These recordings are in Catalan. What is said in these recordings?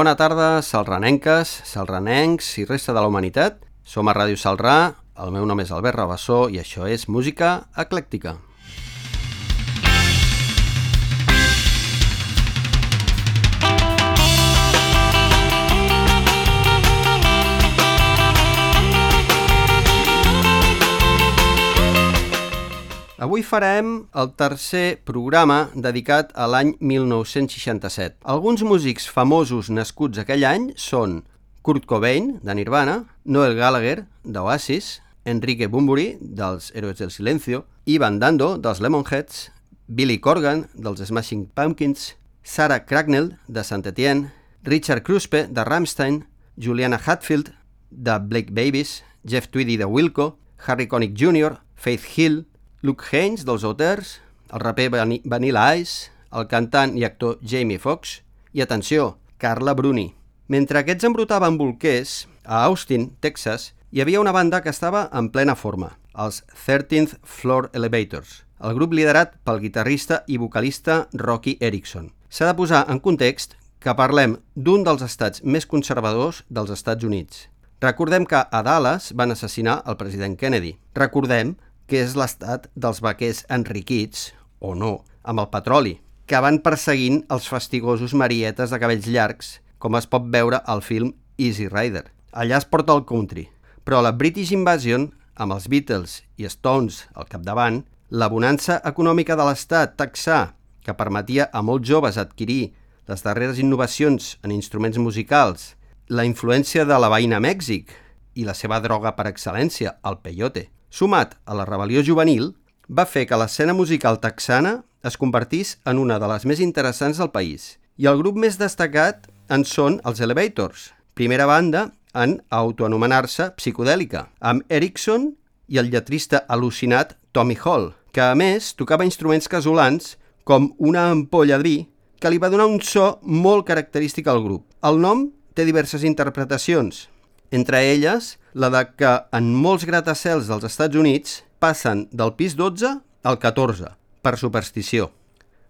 Bona tarda, salranenques, salranencs i resta de la humanitat. Som a Ràdio Salrà, el meu nom és Albert Rabassó i això és Música Eclèctica. Avui farem el tercer programa dedicat a l'any 1967. Alguns músics famosos nascuts aquell any són Kurt Cobain, de Nirvana, Noel Gallagher, d'Oasis, Enrique Bunbury, dels Héroes del Silencio, Ivan Dando, dels Lemonheads, Billy Corgan, dels Smashing Pumpkins, Sarah Cracknell, de Saint Etienne, Richard Kruspe, de Rammstein, Juliana Hatfield, de Blake Babies, Jeff Tweedy, de Wilco, Harry Connick Jr., Faith Hill, Luke Haynes, dels Outers, el raper Vanilla Ice, el cantant i actor Jamie Foxx i, atenció, Carla Bruni. Mentre aquests embrutaven bolquers, a Austin, Texas, hi havia una banda que estava en plena forma, els 13th Floor Elevators, el grup liderat pel guitarrista i vocalista Rocky Erickson. S'ha de posar en context que parlem d'un dels estats més conservadors dels Estats Units. Recordem que a Dallas van assassinar el president Kennedy. Recordem que és l'estat dels vaquers enriquits, o no, amb el petroli, que van perseguint els fastigosos marietes de cabells llargs, com es pot veure al film Easy Rider. Allà es porta el country, però la British Invasion, amb els Beatles i Stones al capdavant, la bonança econòmica de l'estat texà, que permetia a molts joves adquirir les darreres innovacions en instruments musicals, la influència de la veïna Mèxic i la seva droga per excel·lència, el peyote, sumat a la rebel·lió juvenil, va fer que l'escena musical texana es convertís en una de les més interessants del país. I el grup més destacat en són els Elevators, primera banda en autoanomenar-se psicodèlica, amb Erickson i el lletrista al·lucinat Tommy Hall, que a més tocava instruments casolans com una ampolla de vi que li va donar un so molt característic al grup. El nom té diverses interpretacions, entre elles la de que en molts gratacels dels Estats Units passen del pis 12 al 14, per superstició.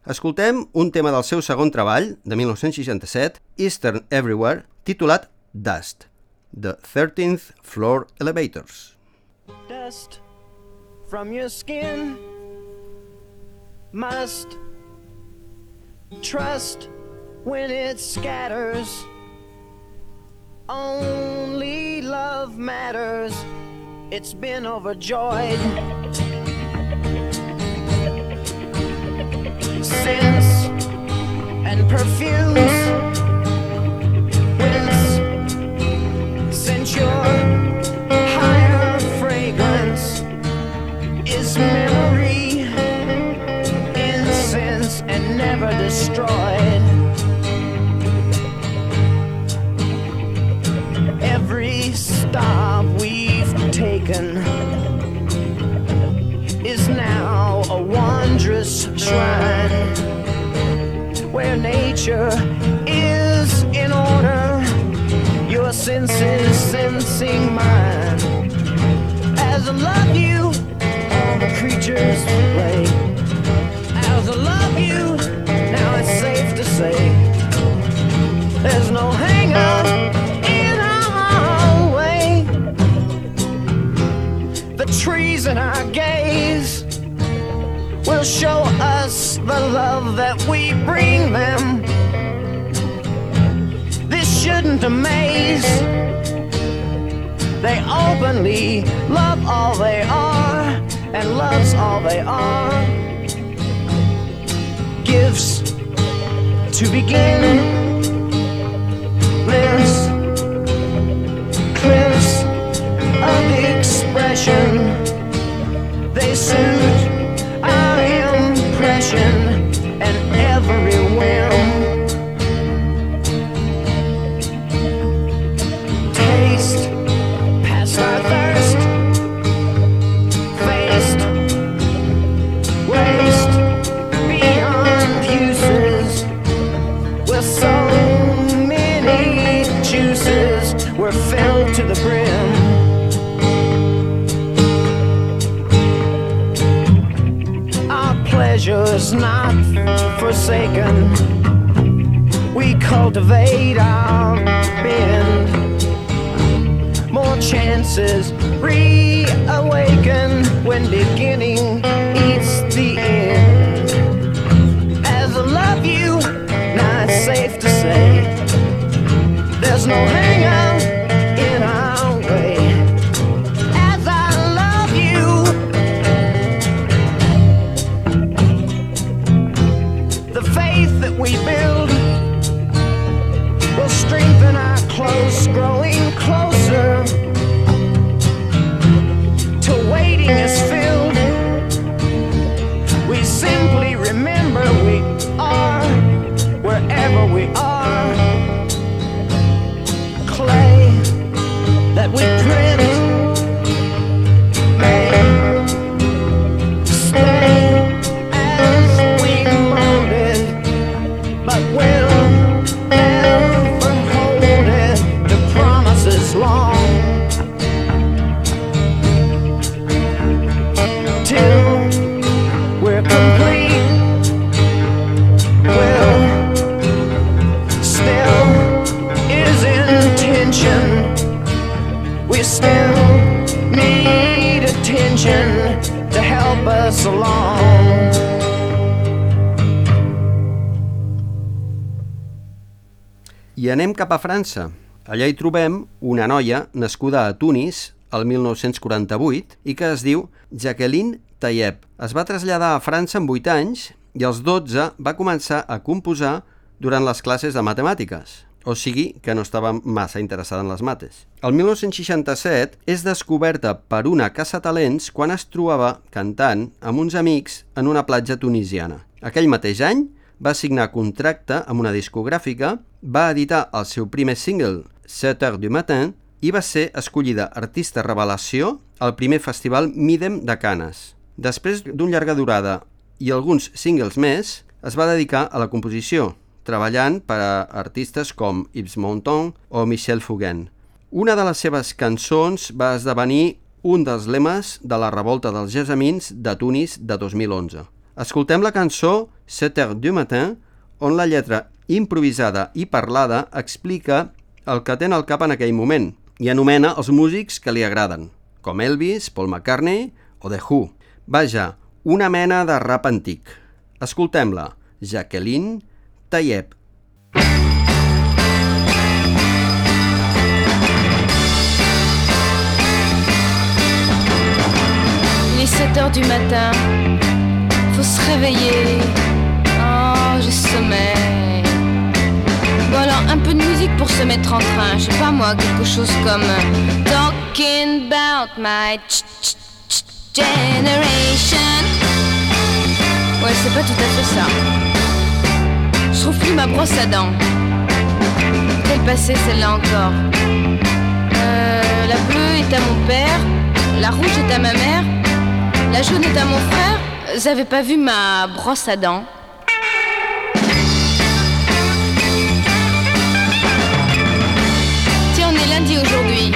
Escoltem un tema del seu segon treball, de 1967, Eastern Everywhere, titulat Dust, The 13th Floor Elevators. Dust from your skin must trust when it scatters Only love matters. It's been overjoyed. Scents and perfumes. Shrine where nature is in order, your senses sensing mine. As I love you, all the creatures play. As I love you, now it's safe to say there's no hang up. In our way. The trees in our gaze will show us the love that we bring them. This shouldn't amaze. They openly love all they are, and love's all they are. Gifts to begin, lives, cliffs of expression they suit passion. Us along. I anem cap a França. Allà hi trobem una noia nascuda a Tunis el 1948 i que es diu Jacqueline Tayeb. Es va traslladar a França amb 8 anys i als 12 va començar a composar durant les classes de matemàtiques. O sigui que no estava massa interessada en les mates. El 1967 és descoberta per una caça talents quan es trobava cantant amb uns amics en una platja tunisiana. Aquell mateix any va signar contracte amb una discogràfica, va editar el seu primer single, 7 heures du matin, i va ser escollida artista revelació al primer festival Midem de Canes. Després d'un llarga durada i alguns singles més, es va dedicar a la composició, treballant per a artistes com Yves Montand o Michel Fugain. Una de les seves cançons va esdevenir un dels lemes de la revolta dels gessamins de Tunis de 2011. Escoltem la cançó 7 heures du matin, on la lletra improvisada i parlada explica el que té el cap en aquell moment i anomena els músics que li agraden, com Elvis, Paul McCartney o The Who. Vaja, una mena de rap antic. Escoltem-la, Jacqueline Tayeb. Il est 7 heures du matin, faut se réveiller. Oh, j'ai sommeil. Bon alors, un peu de musique pour se mettre en train. Je sais pas moi, quelque chose comme euh, Talking about my ch- ch- ch- generation. Ouais, c'est pas tout à fait ça. Je trouve plus ma brosse à dents. Quelle passée celle-là encore Euh, La bleue est à mon père, la rouge est à ma mère, la jaune est à mon frère. Avez pas vu ma brosse à dents? Tiens, on est lundi aujourd'hui.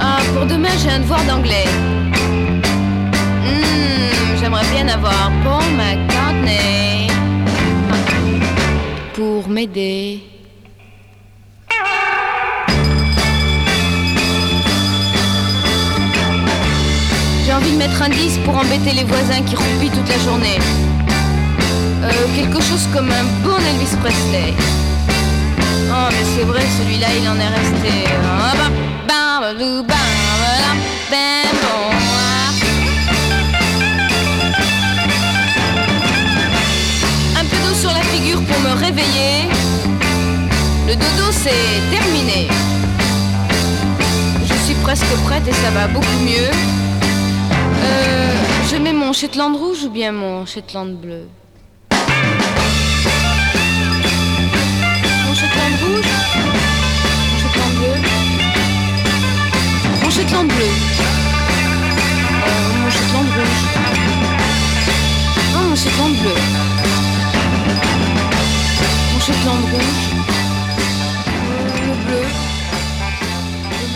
Ah, pour demain, j'ai un devoir d'anglais. Hmm, J'aimerais bien avoir Paul pour m'aider. J'ai envie de mettre un disque pour embêter les voisins qui roupillent toute la journée. Euh, quelque chose comme un bon Elvis Presley. Oh, mais c'est vrai, celui-là, il en est resté. Réveiller. Le dodo, c'est terminé. Je suis presque prête et ça va beaucoup mieux. Euh, je mets mon Shetland rouge ou bien mon Shetland bleu? Mon Shetland rouge Mon Shetland bleu Mon Shetland bleu Euh, Mon rouge Ah, mon Shetland bleu Shetland rouge Le bleu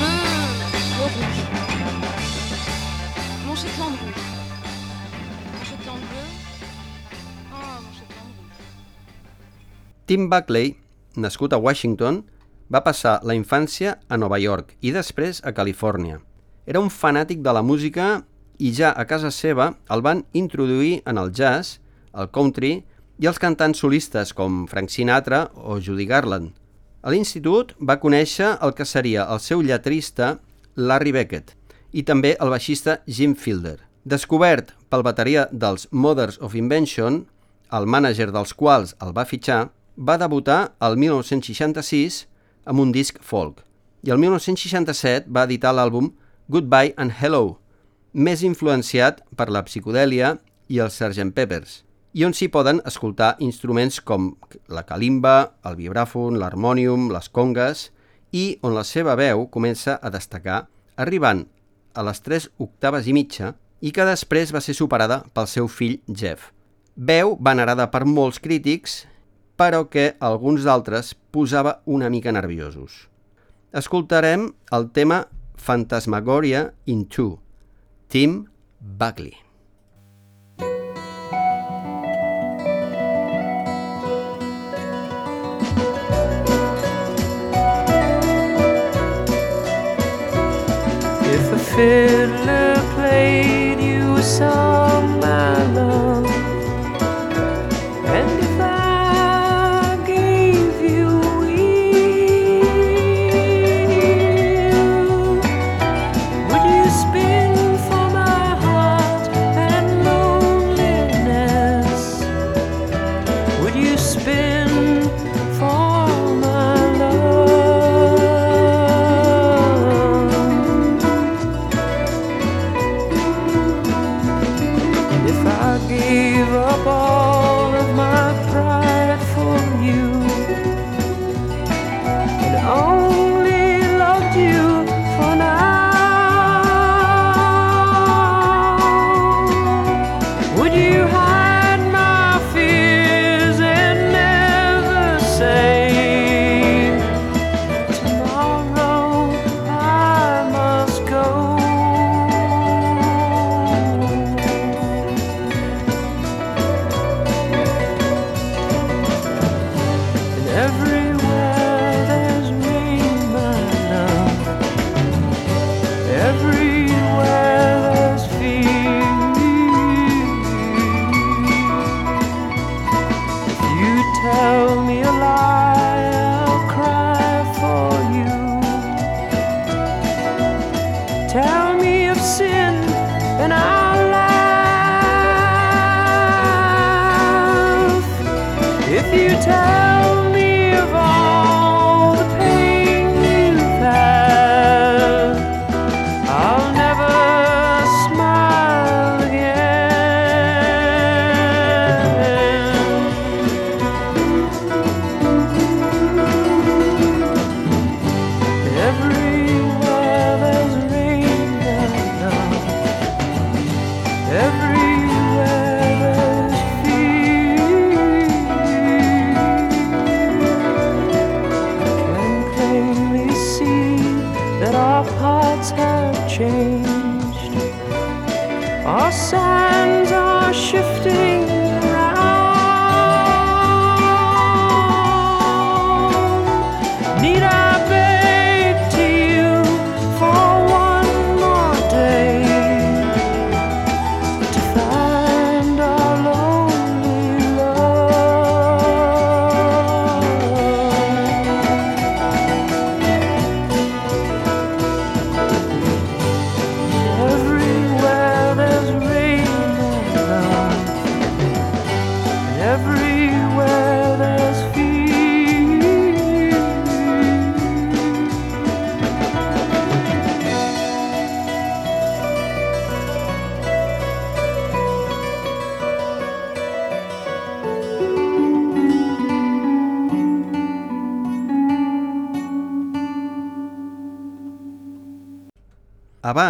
mon. Mon rouge. Tim Buckley, nascut a Washington, va passar la infància a Nova York i després a Califòrnia. Era un fanàtic de la música i ja a casa seva el van introduir en el jazz, el country i els cantants solistes com Frank Sinatra o Judy Garland. A l'institut va conèixer el que seria el seu lletrista Larry Beckett i també el baixista Jim Fielder. Descobert pel bateria dels Mothers of Invention, el mànager dels quals el va fitxar, va debutar el 1966 amb un disc folk i el 1967 va editar l'àlbum Goodbye and Hello, més influenciat per la psicodèlia i els Sgt. Peppers, i on s'hi poden escoltar instruments com la calimba, el vibràfon, l'harmònium, les congues, i on la seva veu comença a destacar, arribant a les 3 octaves i mitja, i que després va ser superada pel seu fill Jeff. Veu venerada per molts crítics, però que alguns d'altres posava una mica nerviosos. Escoltarem el tema Fantasmagoria in 2, Tim Buckley. Fiddler played you a song, my love,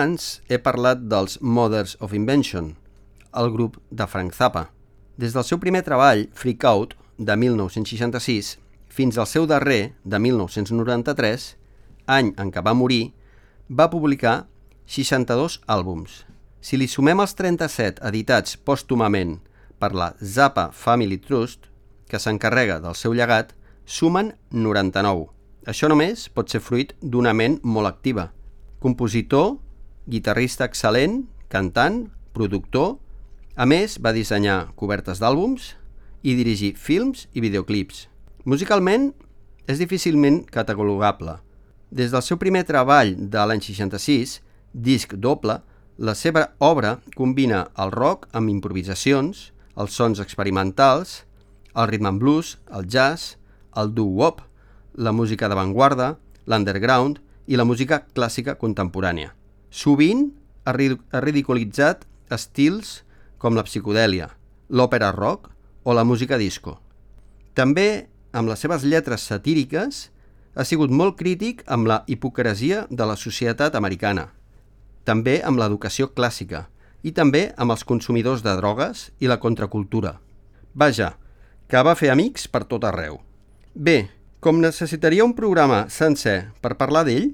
Abans he parlat dels Mothers of Invention, el grup de Frank Zappa. Des del seu primer treball, Freak Out, de 1966, fins al seu darrer, de 1993, any en què va morir, va publicar 62 àlbums. Si li sumem els 37 editats pòstumament per la Zappa Family Trust, que s'encarrega del seu llegat, sumen 99. Això només pot ser fruit d'una ment molt activa. Compositor, guitarrista excel·lent, cantant, productor... A més, va dissenyar cobertes d'àlbums i dirigir films i videoclips. Musicalment, és difícilment catalogable. Des del seu primer treball de l'any 66, disc doble, la seva obra combina el rock amb improvisacions, els sons experimentals, el rhythm and blues, el jazz, el doo-wop, la música d'avantguarda, l'underground i la música clàssica contemporània. Sovint ha ridiculitzat estils com la psicodèlia, l'òpera rock o la música disco. També, amb les seves lletres satíriques, ha sigut molt crític amb la hipocresia de la societat americana, també amb l'educació clàssica i també amb els consumidors de drogues i la contracultura. Vaja, que va fer amics per tot arreu. Bé, com necessitaria un programa sencer per parlar d'ell,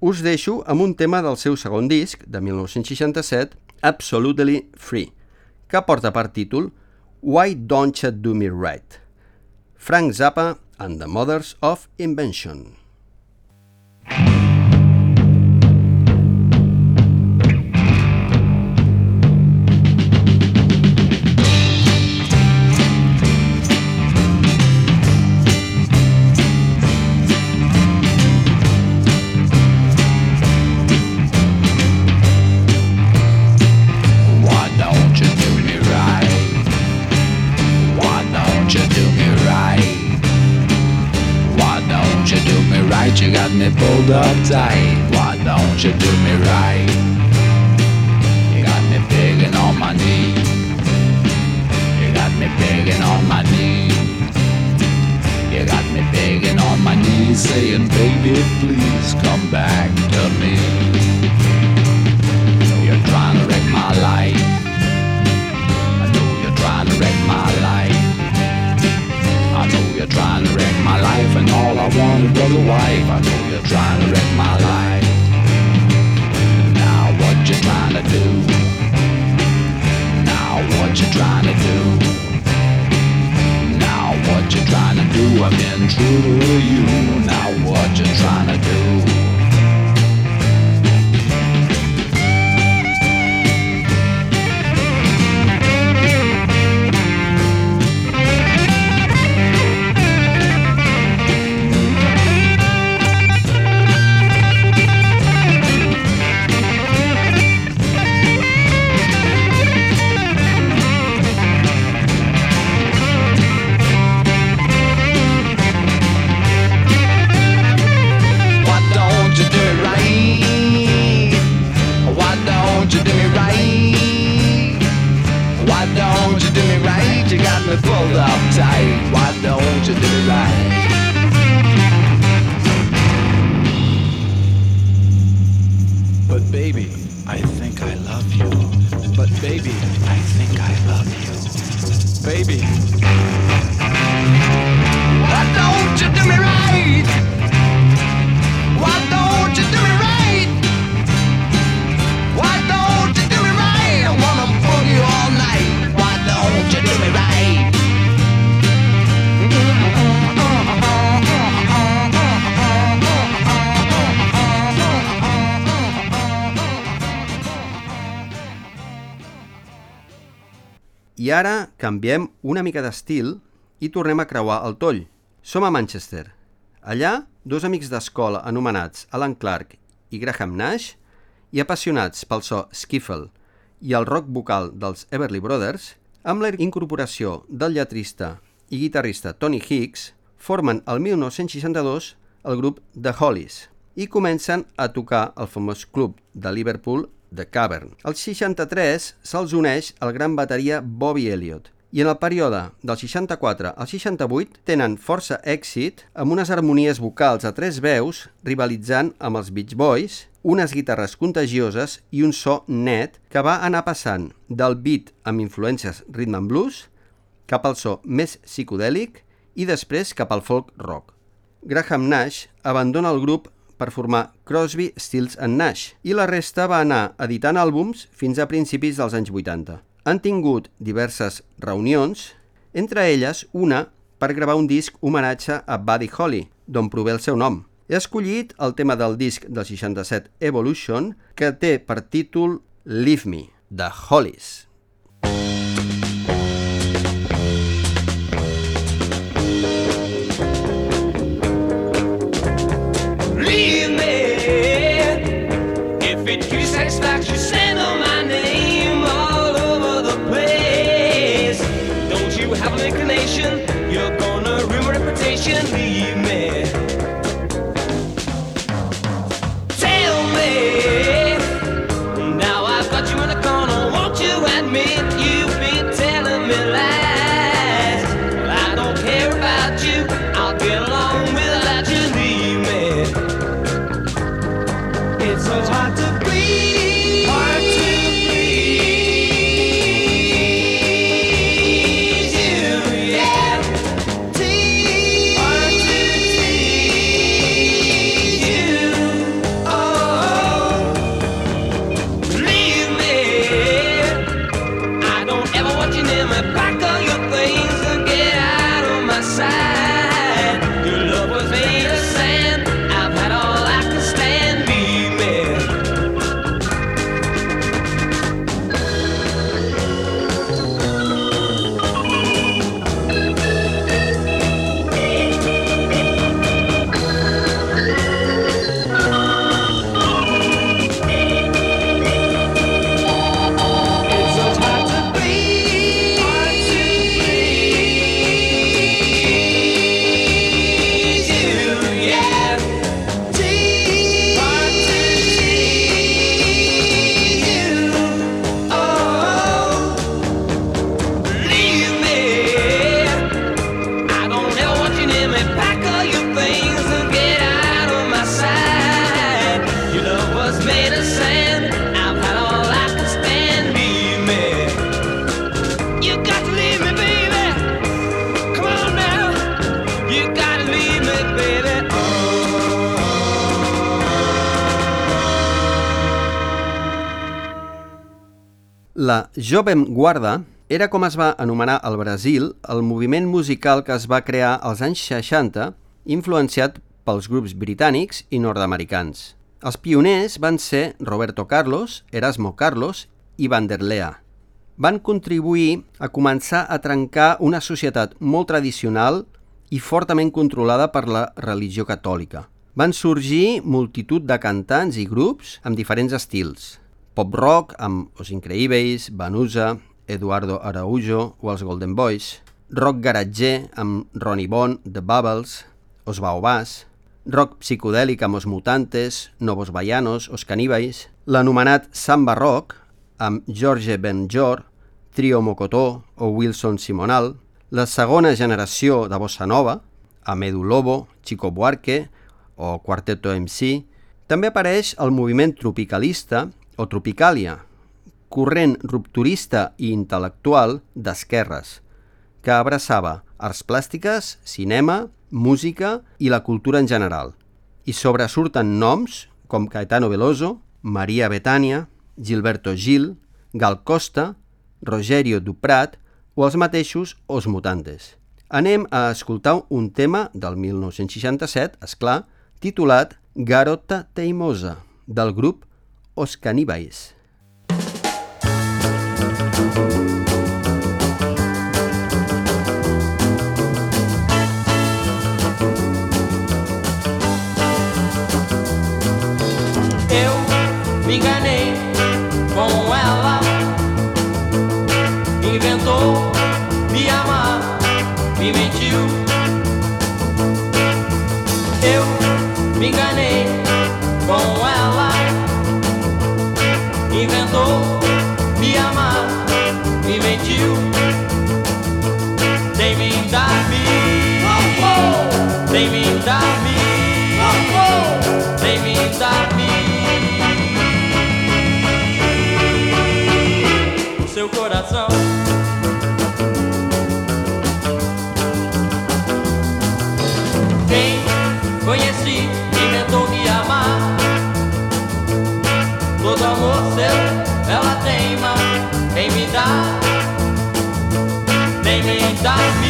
us deixo amb un tema del seu segon disc, de 1967, Absolutely Free, que porta per títol Why Don't You Do Me Right? Frank Zappa and the Mothers of Invention. Why Why don't you do me right? You got me begging on my knees. You got me begging on my knees. You got me begging on my knees, saying, baby, please come back to me. I know You're trying to wreck my life. I know you're trying to wreck my life. I know you're trying life, and all I wanted was a wife. I know you're trying to wreck my life. Now what you trying to do? Now what you trying to do? Now what you trying to do? I've been true to you. Now what you trying to do? Canviem una mica d'estil i tornem a creuar el toll. Som a Manchester. Allà, dos amics d'escola anomenats Alan Clark i Graham Nash i apassionats pel so skiffle i el rock vocal dels Everly Brothers, amb la incorporació del lletrista i guitarrista Tony Hicks, formen el 1962 el grup The Hollies i comencen a tocar al famós club de Liverpool The Cavern. Al 63 se'ls uneix el gran bateria Bobby Elliott i en el període del 64 al 68 tenen força èxit amb unes harmonies vocals a tres veus rivalitzant amb els Beach Boys, unes guitarres contagioses i un so net que va anar passant del beat amb influències rhythm and blues cap al so més psicodèlic i després cap al folk rock. Graham Nash abandona el grup per formar Crosby, Stills and Nash i la resta va anar editant àlbums fins a principis dels anys 80. Han tingut diverses reunions, entre elles una per gravar un disc homenatge a Buddy Holly, d'on prové el seu nom. He escollit el tema del disc del 67 Evolution, que té per títol Leave Me, de Hollies. Jovem Guarda era com es va anomenar al Brasil el moviment musical que es va crear als anys 60, influenciat pels grups britànics i nord-americans. Els pioners van ser Roberto Carlos, Erasmo Carlos i Vanderlea. Van contribuir a començar a trencar una societat molt tradicional i fortament controlada per la religió catòlica. Van sorgir multitud de cantants i grups amb diferents estils. Pop rock amb Os Increíveis, Vanusa, Eduardo Araújo o els Golden Boys, rock garatger amb Ronnie Bond, The Bubbles, Os Baobás, rock psicodèlic amb Os Mutantes, Novos Baianos, Os Caníbais, l'anomenat samba rock amb Jorge Benjor, Trio Mocotó o Wilson Simonal, la segona generació de bossa nova, amb Edu Lobo, Chico Buarque o Quarteto MC, també apareix el moviment tropicalista o tropicàlia, corrent rupturista i intel·lectual d'esquerres, que abraçava arts plàstiques, cinema, música i la cultura en general. I sobresurten noms com Caetano Veloso, Maria Betània, Gilberto Gil, Gal Costa, Rogerio Duprat o els mateixos Os Mutantes. Anem a escoltar un tema del 1967, és clar, titulat Garota Teimosa, del grup Os Caníbais. Maybe it does. Maybe it.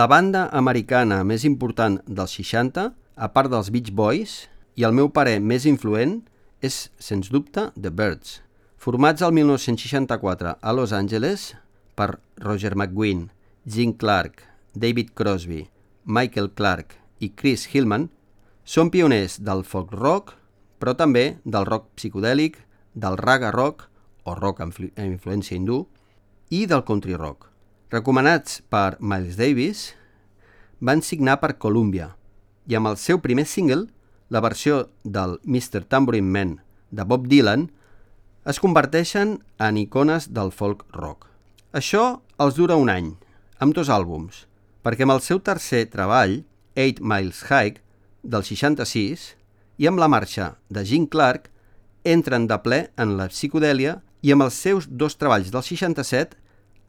La banda americana més important dels 60, a part dels Beach Boys, i el meu parer més influent, és, sens dubte, The Birds. Formats el 1964 a Los Angeles per Roger McGuinn, Gene Clark, David Crosby, Michael Clark i Chris Hillman, són pioners del folk rock, però també del rock psicodèlic, del raga rock, o rock amb influència hindú, i del country rock. Recomanats per Miles Davis, van signar per Columbia i amb el seu primer single, la versió del Mr. Tambourine Man de Bob Dylan, es converteixen en icones del folk rock. Això els dura un any, amb dos àlbums, perquè amb el seu tercer treball, 8 Miles High, del 66, i amb la marxa de Gene Clark, entren de ple en la psicodèlia i amb els seus dos treballs del 67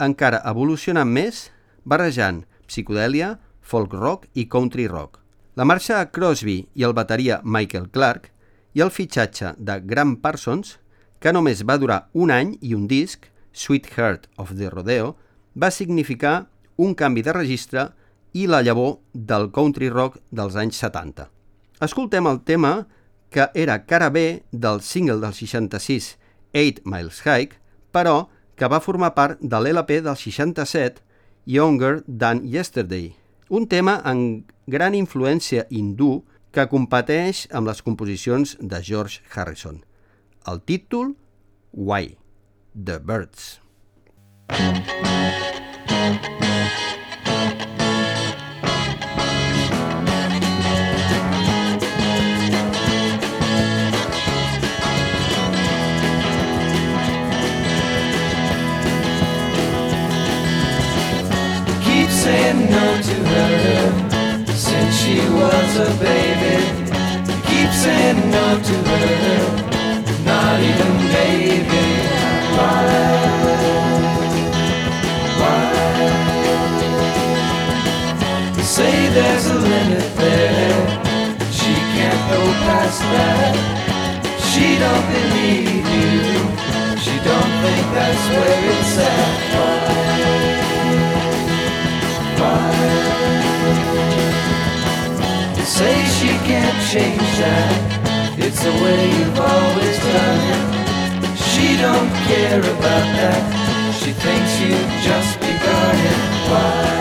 encara evolucionen més, barrejant psicodèlia, folk rock i country rock. La marxa de Crosby i el bateria Michael Clark i el fitxatge de Graham Parsons, que només va durar un any i un disc, Sweet Heart of the Rodeo, va significar un canvi de registre i la llavor del country rock dels anys 70. Escoltem el tema que era cara B del single del 66 8 Miles High, però que va formar part de l'LP del 67 Younger Than Yesterday, un tema amb gran influència hindú que competeix amb les composicions de George Harrison. El títol, Why? The Birds. keep change that. It's the way you've always done it. She don't care about that. She thinks you've just begun it. Why?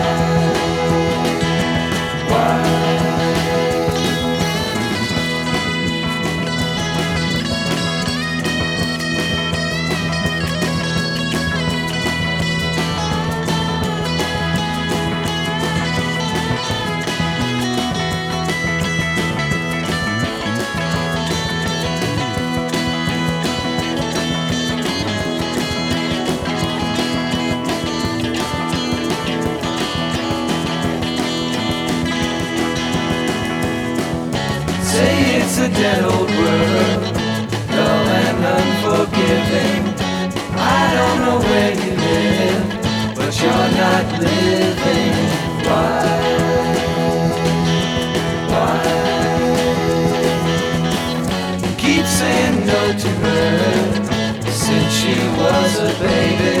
Saying no to her since she was a baby.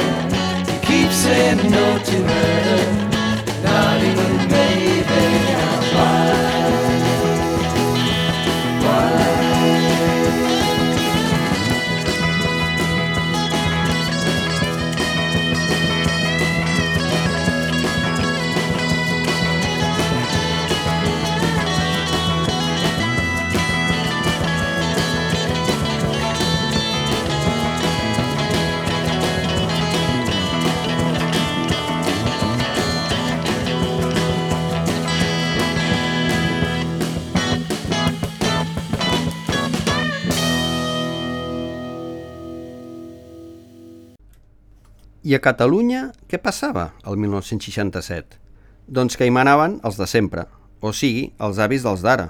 You keep saying no to her, I a Catalunya què passava el 1967? Doncs que hi manaven els de sempre, o sigui, els avis dels d'ara,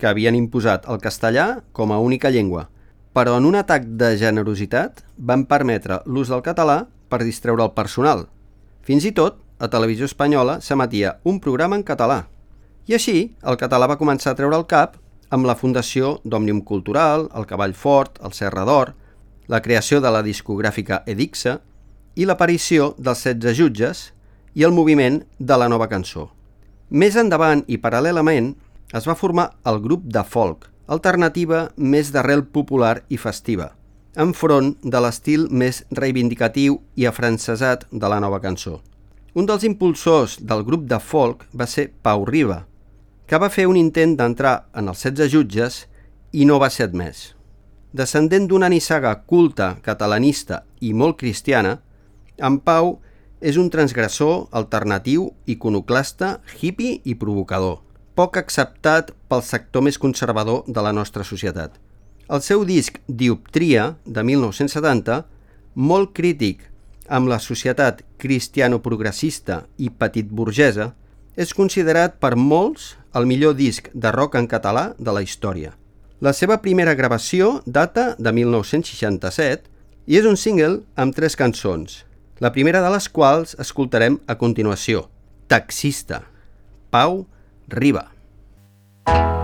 que havien imposat el castellà com a única llengua, però en un atac de generositat van permetre l'ús del català per distreure el personal. Fins i tot, a Televisió Espanyola s'emetia un programa en català. I així, el català va començar a treure el cap amb la fundació d'Òmnium Cultural, el Cavall Fort, el Serra d'Or, la creació de la discogràfica Edixa i l'aparició dels 16 jutges i el moviment de la nova cançó. Més endavant i paral·lelament es va formar el grup de folk, alternativa més d'arrel popular i festiva, enfront de l'estil més reivindicatiu i afrancesat de la nova cançó. Un dels impulsors del grup de folk va ser Pau Riba, que va fer un intent d'entrar en els 16 jutges i no va ser admès. Descendent d'una nissaga culta, catalanista i molt cristiana, en Pau és un transgressor alternatiu, iconoclasta, hippie i provocador, poc acceptat pel sector més conservador de la nostra societat. El seu disc Dioptria, de 1970, molt crític amb la societat cristiano-progressista i petit burgesa, és considerat per molts el millor disc de rock en català de la història. La seva primera gravació data de 1967 i és un single amb tres cançons, la primera de les quals escoltarem a continuació, Taxista, Pau Riba. Taxista,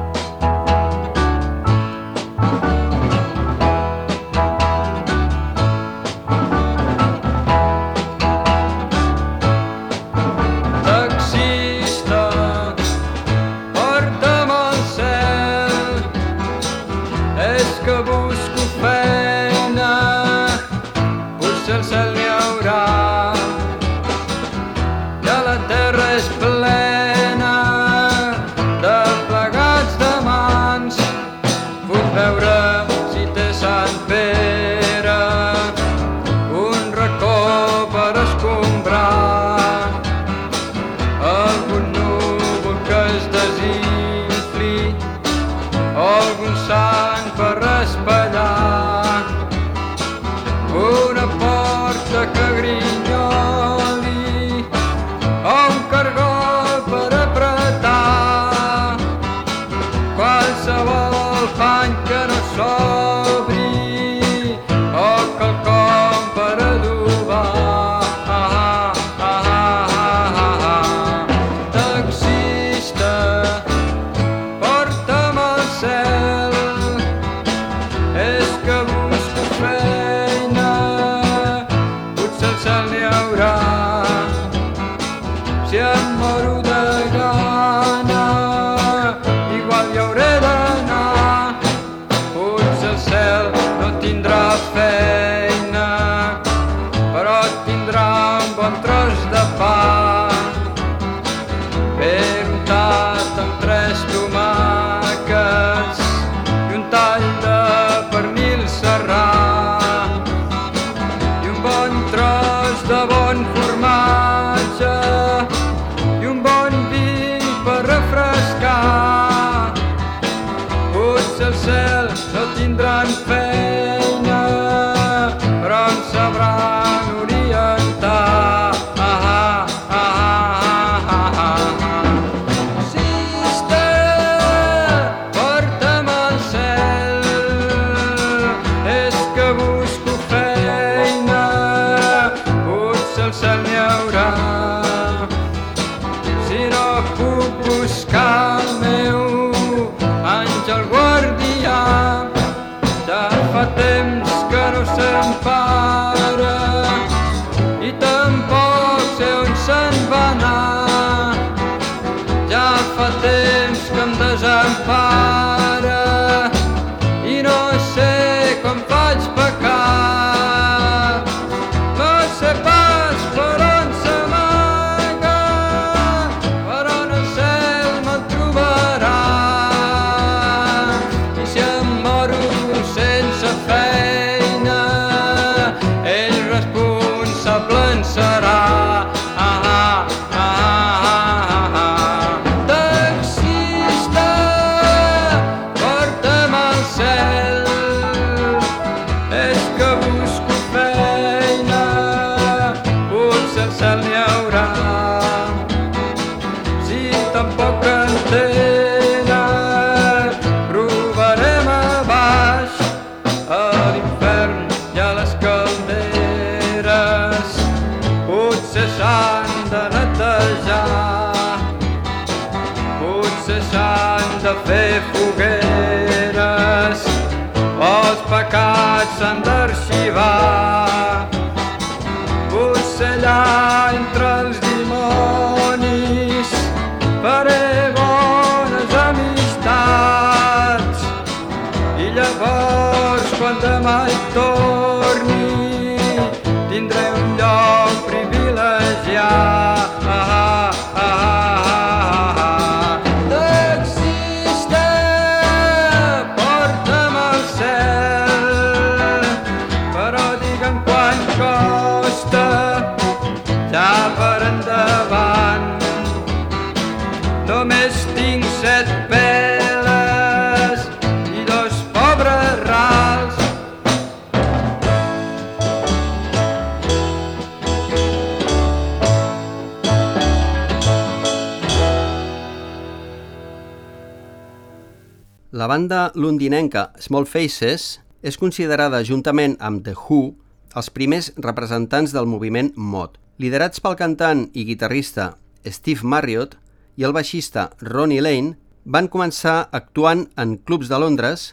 banda londinenca Small Faces és considerada, juntament amb The Who, els primers representants del moviment mod. Liderats pel cantant i guitarrista Steve Marriott i el baixista Ronnie Lane, van començar actuant en clubs de Londres,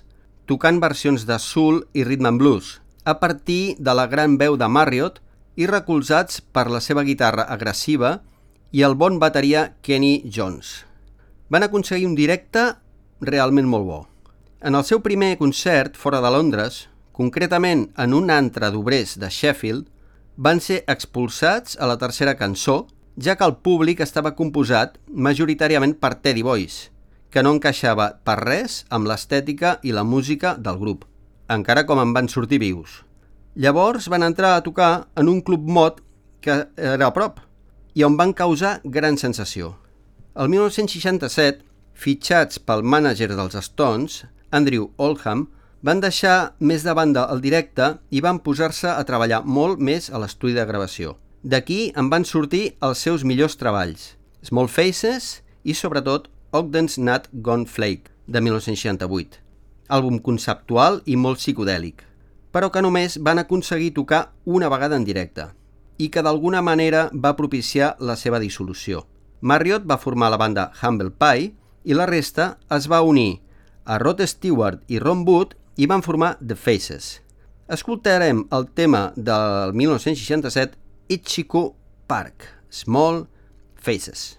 tocant versions de soul i rhythm and blues, a partir de la gran veu de Marriott i recolzats per la seva guitarra agressiva i el bon bateria Kenny Jones. Van aconseguir un directe realment molt bo. En el seu primer concert fora de Londres, concretament en un antre d'obrers de Sheffield, van ser expulsats a la tercera cançó, ja que el públic estava composat majoritàriament per Teddy Boys, que no encaixava per res amb l'estètica i la música del grup, encara com en van sortir vius. Llavors van entrar a tocar en un club mod que era a prop i on van causar gran sensació. El 1967, fitxats pel mànager dels Stones, Andrew Oldham, van deixar més de banda el directe i van posar-se a treballar molt més a l'estudi de gravació. D'aquí en van sortir els seus millors treballs, Small Faces i, sobretot, Ogden's Nut Gone Flake, de 1968, àlbum conceptual i molt psicodèlic, però que només van aconseguir tocar una vegada en directe i que d'alguna manera va propiciar la seva dissolució. Marriott va formar la banda Humble Pie i la resta es va unir a Rod Stewart i Ron Wood i van formar The Faces. Escoltarem el tema del 1967 Ichiku Park, Small Faces.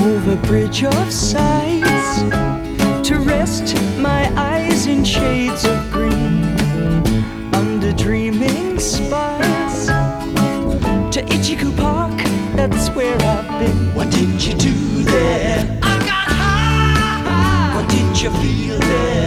over bridge of sights to rest my eyes in shades of green under dreaming spires Park that's where I've been. What did you do there? I got high. What did you feel there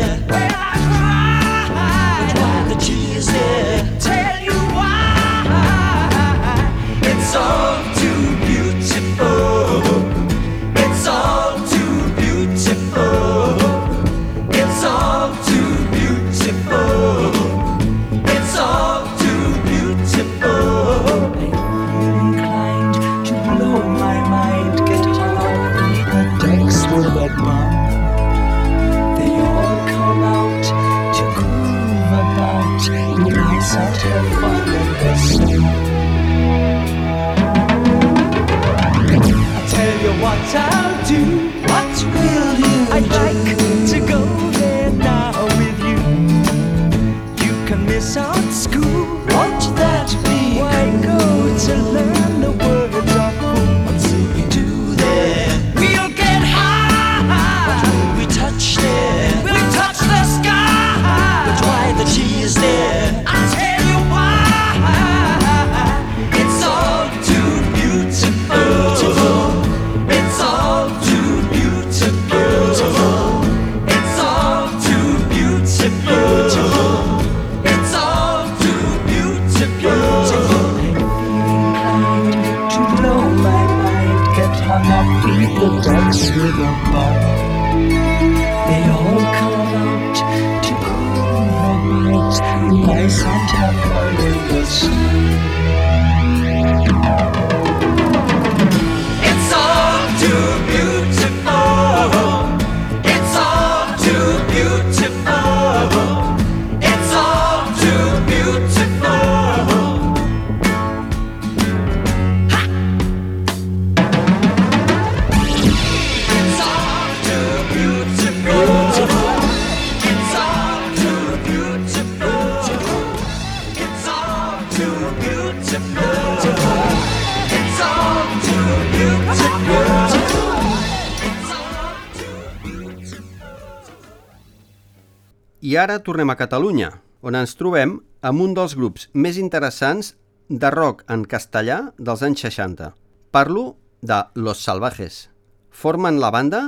I ara tornem a Catalunya, on ens trobem amb un dels grups més interessants de rock en castellà dels anys 60. Parlo de Los Salvajes. Formen la banda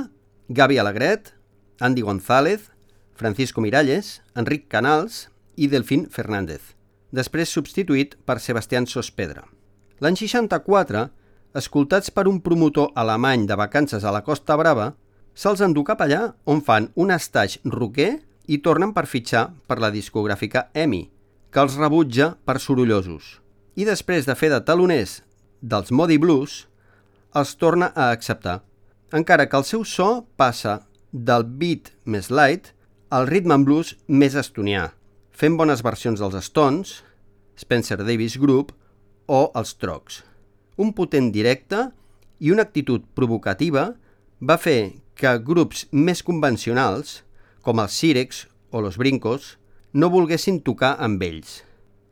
Gaby Alegret, Andy González, Francisco Miralles, Enric Canals i Delfín Fernández, després substituït per Sebastián Sospedra. L'any 64, escoltats per un promotor alemany de vacances a la Costa Brava, se'ls endú cap allà on fan un estatge roquer i tornen per fitxar per la discogràfica EMI, que els rebutja per sorollosos. i després de fer de taloners dels Modi Blues, els torna a acceptar, encara que el seu so passa del beat més light al rhythm and blues més estonià, fent bones versions dels Stones, Spencer Davis Group o els Trogs. Un potent directe i una actitud provocativa va fer que grups més convencionals, com els Sirex o los Brincos, no volguessin tocar amb ells.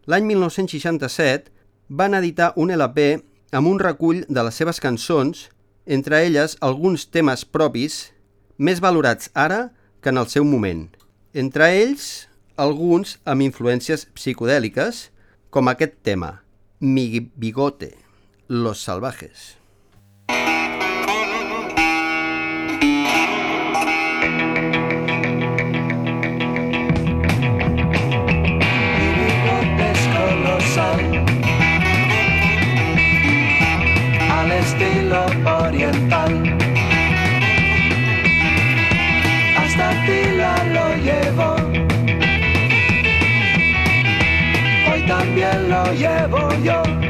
L'any 1967 van editar un LP amb un recull de les seves cançons, entre elles alguns temes propis més valorats ara que en el seu moment. Entre ells, alguns amb influències psicodèliques, com aquest tema, Mi bigote, Los salvajes. Yo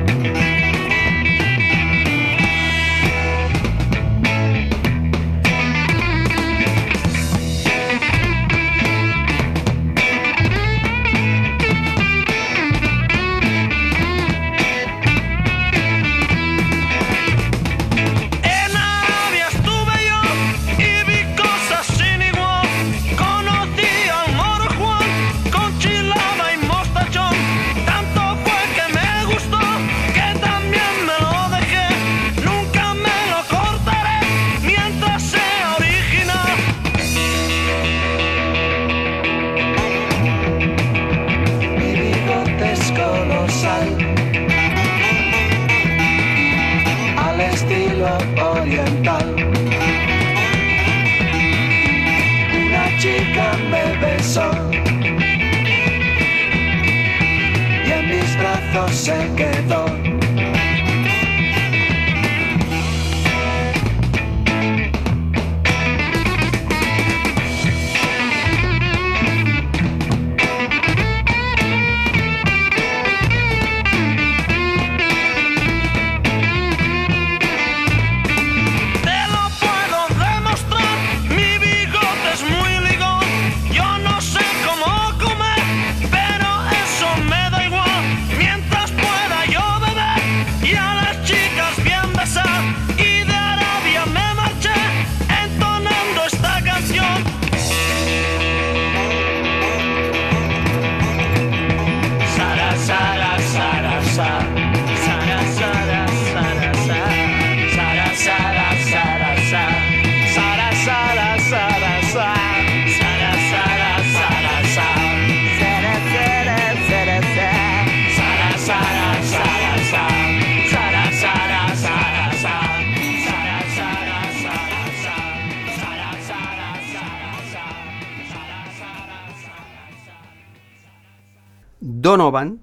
Donovan,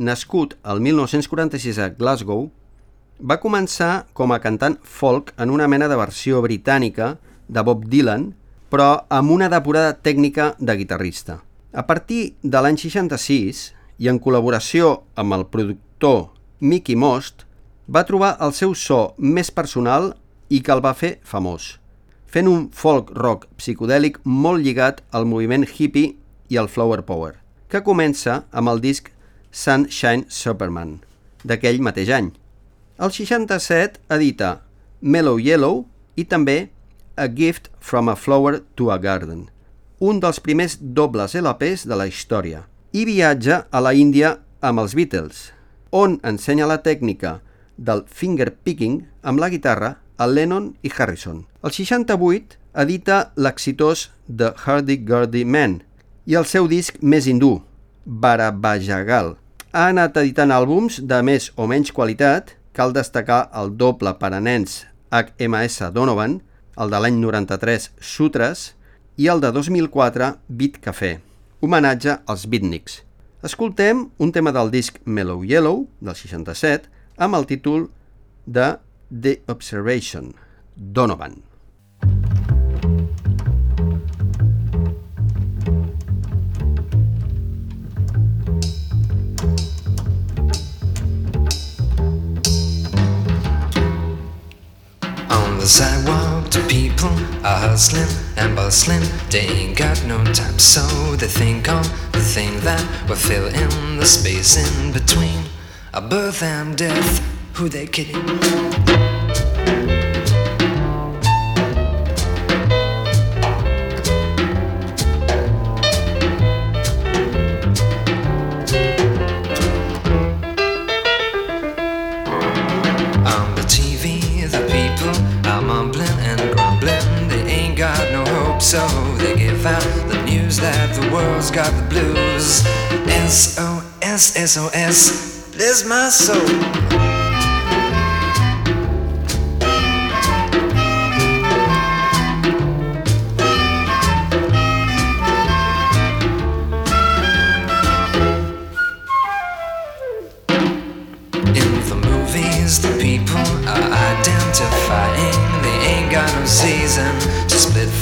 nascut el 1946 a Glasgow, va començar com a cantant folk en una mena de versió britànica de Bob Dylan, però amb una depurada tècnica de guitarrista. A partir de l'any 66, i en col·laboració amb el productor Mickey Most, va trobar el seu so més personal i que el va fer famós, fent un folk rock psicodèlic molt lligat al moviment hippie i al flower power, que comença amb el disc Sunshine Superman, d'aquell mateix any. El 67 edita Mellow Yellow i també A Gift from a Flower to a Garden, un dels primers dobles LPs de la història, i viatja a la Índia amb els Beatles, on ensenya la tècnica del finger picking amb la guitarra a Lennon i Harrison. El 68 edita l'exitós The Hardy-Gurdy Man i el seu disc més hindú, Barabajagal. Ha anat editant àlbums de més o menys qualitat, cal destacar el doble per a nens HMS Donovan, el de l'any 93 Sutras i el de 2004 Beat Café, homenatge als beatniks. Escoltem un tema del disc Mellow Yellow, del 67, amb el títol de The Observation, Donovan. The sidewalk, the people are hustling and bustling. They ain't got no time, so they think on the thing that will fill in the space in between a birth and death. Who they kidding? So they give out the news that the world's got the blues. SOS, SOS, bless my soul.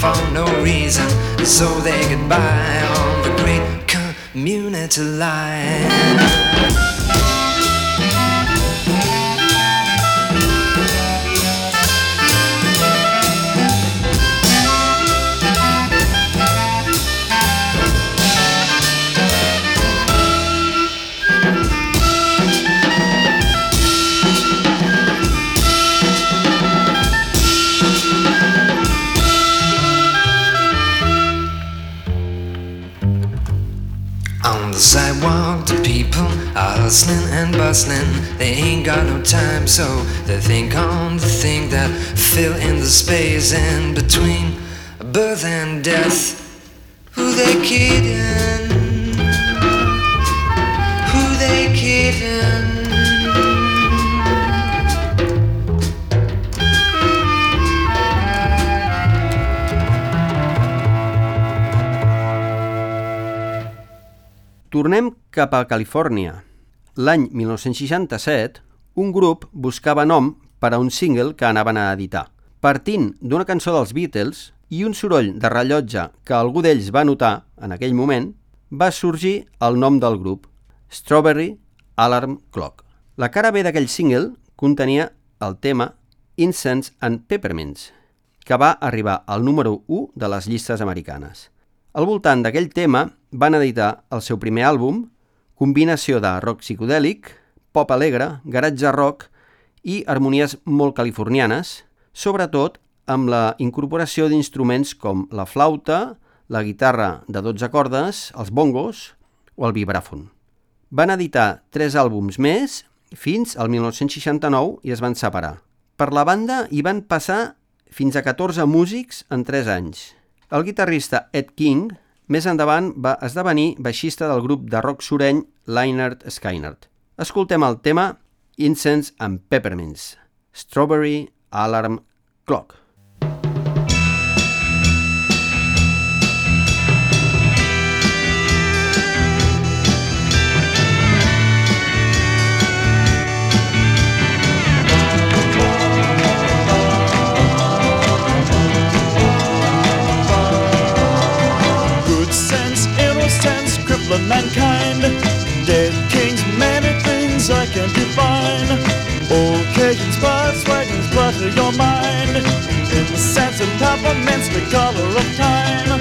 For no reason. So they by on the great community line. They ain't got no time, so they think on the thing that fill in the space in between birth and death. Who they kidding? Who they kidding? Tornem cap a Califòrnia. L'any 1967, un grup buscava nom per a un single que anaven a editar. Partint d'una cançó dels Beatles i un soroll de rellotge que algú d'ells va notar en aquell moment, va sorgir el nom del grup, Strawberry Alarm Clock. La cara B d'aquell single contenia el tema Incense and Peppermints, que va arribar al número 1 de les llistes americanes. Al voltant d'aquell tema van editar el seu primer àlbum, combinació de rock psicodèlic, pop alegre, garatge rock i harmonies molt californianes, sobretot amb la incorporació d'instruments com la flauta, la guitarra de 12 cordes, els bongos o el vibràfon. Van editar tres àlbums més fins al 1969 i es van separar. Per la banda hi van passar fins a 14 músics en 3 anys. El guitarrista Ed King més endavant va esdevenir baixista del grup de rock sureny Lynyrd Skynyrd. Escoltem el tema Incense and Peppermints, Strawberry Alarm Clock. Crippling mankind. Dead kings, many things I can define. Occasions, spots, wagons, flutter your mind. In the sense of peppermints, the color of time.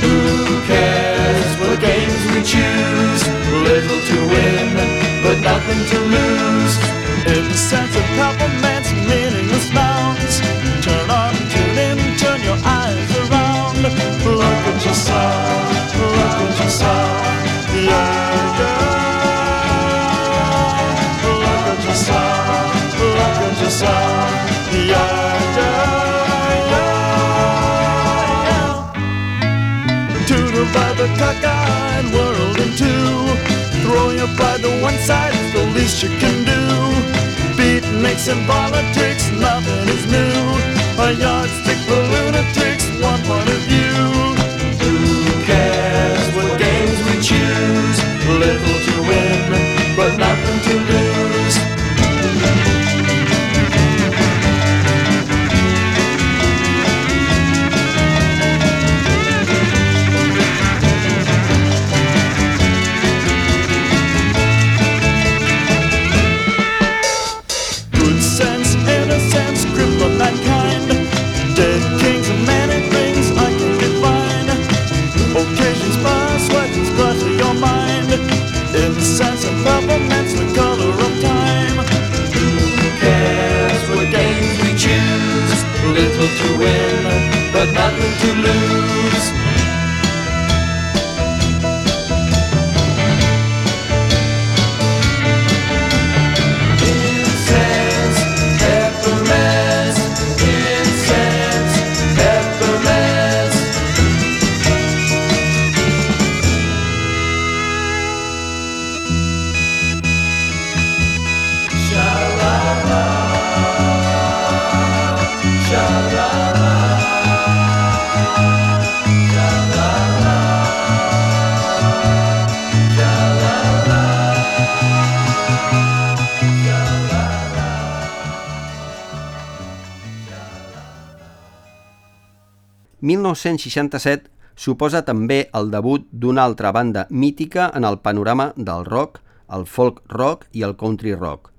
Who cares what games we choose? Little to win, but nothing to lose. In the sense of peppermints, meaningless nouns. Turn on, tune in, turn your eyes around. Look at yourself, look at yourself. The cockeyed world in two. One side, it's the least you can do. Beatniks and politics, nothing is new. A yardstick for lunatics, Little to win, but nothing 1967 suposa també el debut d'una altra banda mítica en el panorama del rock, el folk rock i el country rock.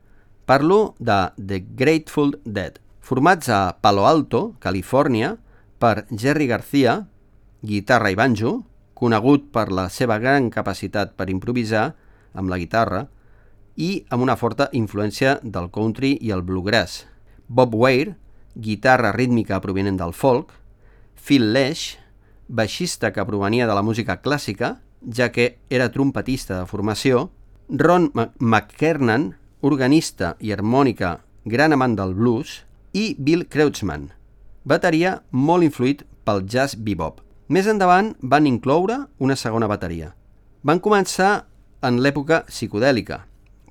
Parlo de The Grateful Dead, formats a Palo Alto, Califòrnia, per Jerry Garcia, guitarra i banjo, conegut per la seva gran capacitat per improvisar amb la guitarra i amb una forta influència del country i el bluegrass. Bob Weir, guitarra rítmica provenent del folk, Phil Lesh, baixista que provenia de la música clàssica, ja que era trompetista de formació, Ron McKernan, organista i harmònica gran amant del blues, i Bill Kreutzmann, bateria molt influït pel jazz bebop. Més endavant van incloure una segona bateria. Van començar en l'època psicodèlica,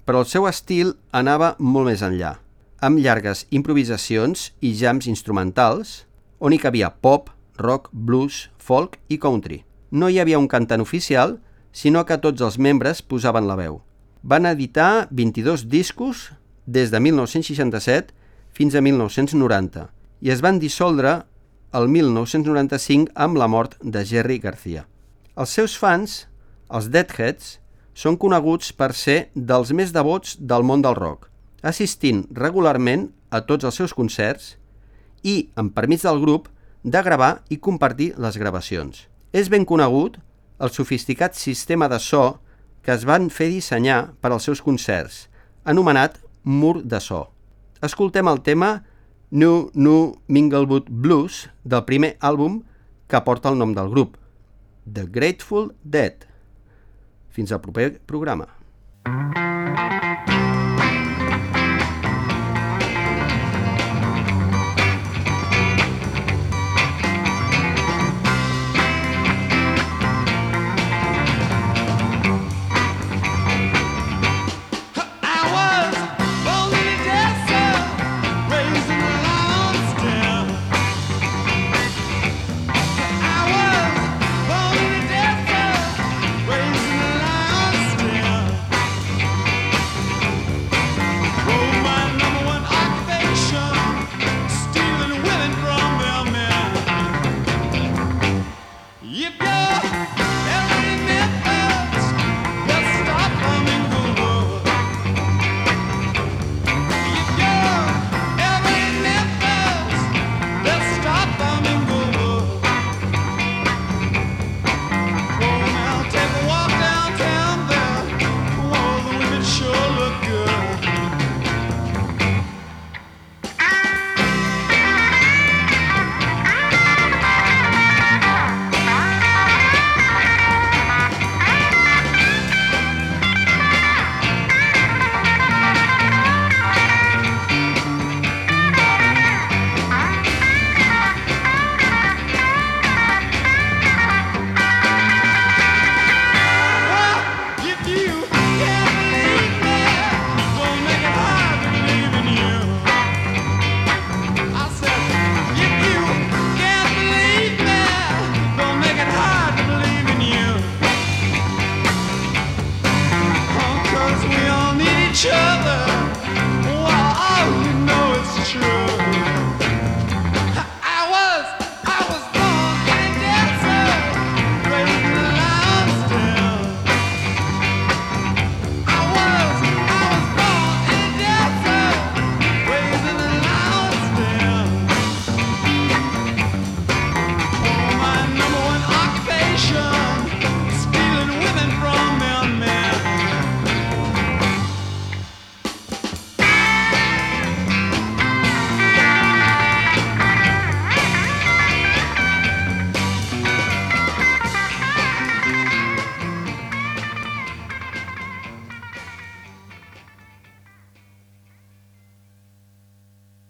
però el seu estil anava molt més enllà, amb llargues improvisacions i jams instrumentals, on hi cabia pop, rock, blues, folk i country. No hi havia un cantant oficial, sinó que tots els membres posaven la veu. Van editar 22 discos des de 1967 fins a 1990 i es van dissoldre el 1995 amb la mort de Jerry Garcia. Els seus fans, els Deadheads, són coneguts per ser dels més devots del món del rock, assistint regularment a tots els seus concerts i, amb permís del grup, de gravar i compartir les gravacions. És ben conegut el sofisticat sistema de so que es van fer dissenyar per als seus concerts, anomenat Mur de So. Escoltem el tema New New Minglewood Blues del primer àlbum que porta el nom del grup, The Grateful Dead. Fins al proper programa. Thank